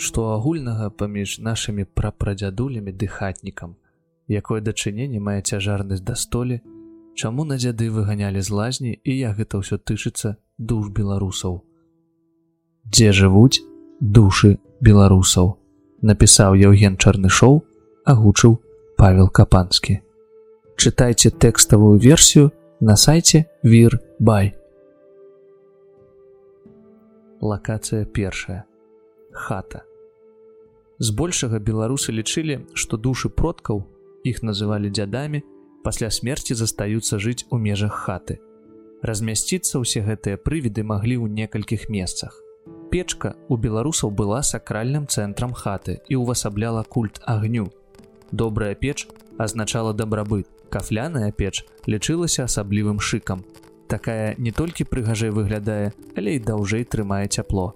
што агульнага паміж нашымі прапрадзядулямі дыхатнікам, якое дачыненне мае цяжарнасць да столі, чаму на дзяды выганялі з лазні і як гэта ўсё тычыцца душ беларусаў. Дзе жывуць душы беларусаў, напісаў Яўген Чарнышоў, агучыў Павел Капанскі. Чытайце тэкставую версію на сайце Vir Бай. Лакацыя першая. Хата. Збольшага беларусы лічылі, што душы продкаў, іх называлі дзядамі, пасля смерці застаюцца жыць у межах хаты. Размясціцца ўсе гэтыя прывіды маглі ў некалькіх месцах. Печка у беларусаў была сакральным цэнтрам хаты і ўвасабляла культ агню. Добрая печ азначала дабрабыт. Кафляная печ лічылася асаблівым шыкам. Такая не толькі прыгажэй выглядае, але і даўжэй трымае цяпло.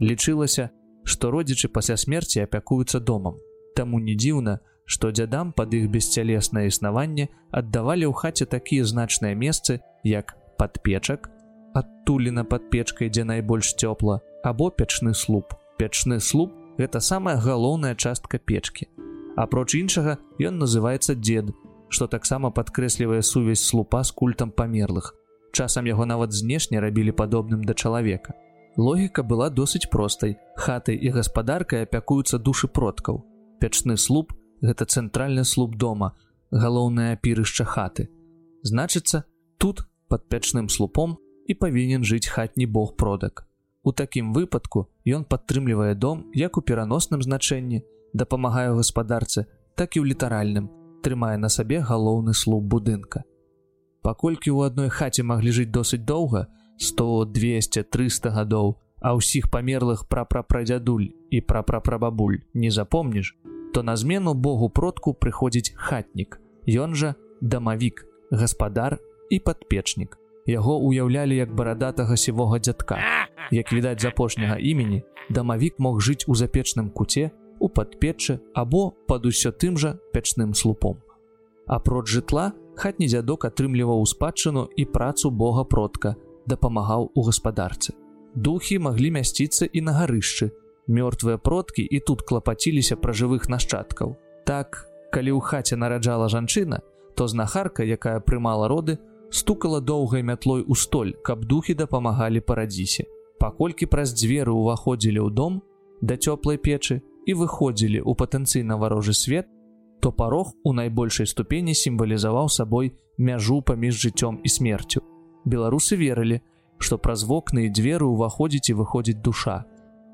Лічылася, што родзічы пасля смерці апякуюцца домам. Таму не дзіўна, што дзядам пад іх бесцялеснае існаванне аддавалі ў хаце такія значныя месцы, як падпечак, адтулена пад печкай, дзе найбольш цёпла, або печны слуп. Печны слуп гэта самая галоўная частка печкі. Апроч іншага ён называецца дзед, што таксама падкрэслівае сувязь слупа з культам памерлых. Часам яго нават знешне рабілі падобным да чалавека. Логіка была досыць простай. Хаты і гаспадаркай апякуюцца душы продкаў. Печны слуп гэта цэнтральны слуп дома, галоўнае апірышча хаты. Значыцца, тут пад пячным слупом і павінен жыць хатні бог продак. У такім выпадку ён падтрымлівае дом як у пераносным значэнні, дапамагае гаспадарцы, так і ў літаральным, трымае на сабе галоўны слуп будынка. Паколькі ў адной хаце маглі жыць досыць доўга, 100, 200, 300 гадоў, а ўсіх памерлых прапрапрадзядуль і прапрапрабабуль не запомніш, то на змену Богу продку прыходзіць хатнік. Ён жа дамавік, гаспадар і падпечнік. Яго ўяўлялі як барадатага сівога дзядка. Як відаць з апошняга імені, дамавік мог жыць у запечным куце, у падпечы або пад усё тым жа печным слупом. Апроч жытла хатні дзядок атрымліваў у спадчыну і працу Бога продка, дапамагаў у гаспадарцы. Духі маглі мясціцца і на гарышчы, мёртвыя продкі і тут клапаціліся пра жывых нашчадкаў. Так, калі ў хаце нараджала жанчына, то знахарка, якая прымала роды, стукала доўгай мятлой у столь, каб духі дапамагалі парадзісе. Паколькі праз дзверы ўваходзілі ў дом да цёплай печы і выходзілі ў патэнцыйна варожы свет, то парог у найбольшай ступені сімвалізаваў сабой мяжу паміж жыццём і смерцю. Беларусы верылі, што праз вокны і дзверы ўваходзіць і выходзіць душа,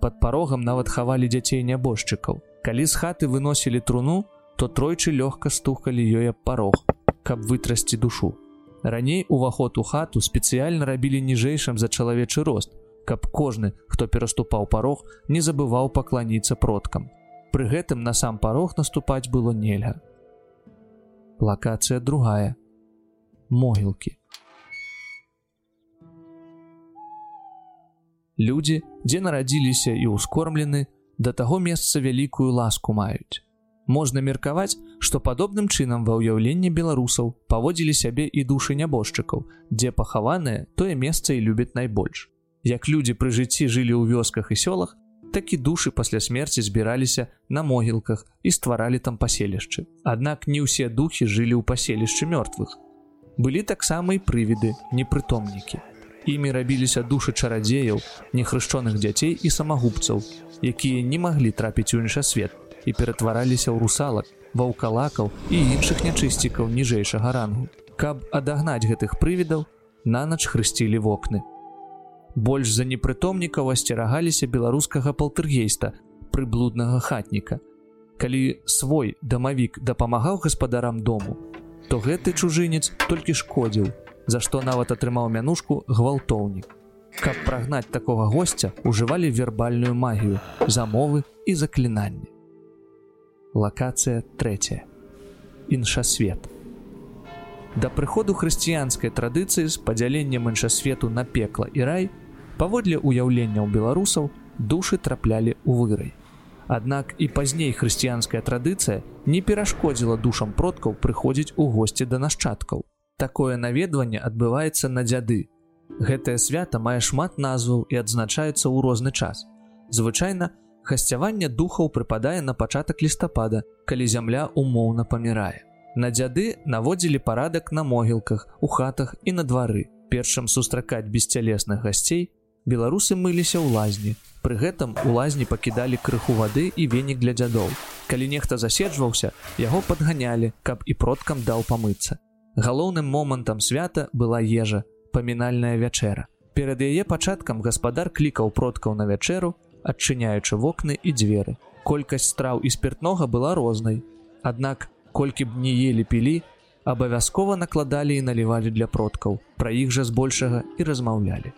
под парогам нават хавалі дзяцей нябожчыкаў. Калі з хаты выносілі труну, то тройчы лёгка стукалі ёй аб парог, каб вытрасці душу. Раней уваход у хату спецыяльна рабілі ніжэйшым за чалавечы рост, каб кожны, хто пераступаў парог, не забываў пакланіцца продкам. Пры гэтым на сам парог наступаць было нельга. Лакацыя другая. Могілкі. Людзі, дзе нарадзіліся і ўскормлены, да таго месца вялікую ласку маюць. Можна меркаваць, што падобным чынам ва ўяўленні беларусаў паводзілі сябе і душы нябожчыкаў, дзе пахаваныя тое месца і любяць найбольш. Як людзі пры жыцці жылі ў вёсках і сёлах, так і душы пасля смерці збіраліся на могілках і стваралі там паселішчы. Аднак не ўсе духі жылі ў паселішчы мёртвых. Былі таксама і прывіды, непрытомнікі. Імі рабіліся душы чарадзеяў, нехрышчоных дзяцей і самагубцаў, якія не маглі трапіць у інша свет і ператвараліся ў русалак, ваўкалакаў і іншых нячысцікаў ніжэйшага рангу. Каб адагнаць гэтых прывідаў, нанач хрысцілі вокны. Больш за непрытомнікаў асцерагаліся беларускага палтыргейста, прыблуднага хатніка. Калі свой дамавік дапамагаў гаспадарам дому, то гэты чужынец толькі шкодзіў, за што нават атрымаў мянушку гвалтоўнік. Каб прагнаць такога госця ужывалі вербальную магію, замовы і заклінанні. Лакацыя трэцяя. Іншасвет. Да прыходу хрысціянскай традыцыі з падзяленнем іншасвету на пекла і рай, паводле ўяўленняў беларусаў душы траплялі ў вырай. Аднак і пазней хрысціянская традыцыя не перашкодзіла душам продкаў прыходзіць у госці да нашчадкаў такое наведванне адбываецца на дзяды. Гэтае свята мае шмат назваў і адзначаецца ў розны час. Звычайна Хасцяванне духаў прыпадае на пачатак лістапада, калі зямля умоўна памірае. На дзяды наводзілі парадак на могілках, у хатах і на двары. Першым сустракаць бесцялесных гасцей беларусы мыліся ў лазні. Пры гэтым у лазні пакідалі крыху вады і венік для дзядоў. Калі нехта заседжваўся, яго падганялі, каб і продкам даў памыцца. Галоўным момантам свята была ежа, памінальная вячэра. Перад яе пачаткам гаспадар клікаў продкаў на вячэру, адчыняючы вокны і дзверы. Колькасць страў і спиртнога была рознай. Аднак, колькі б не елі пілі, абавязкова накладалі і налівалі для продкаў. Пра іх жа збольшага і размаўлялі.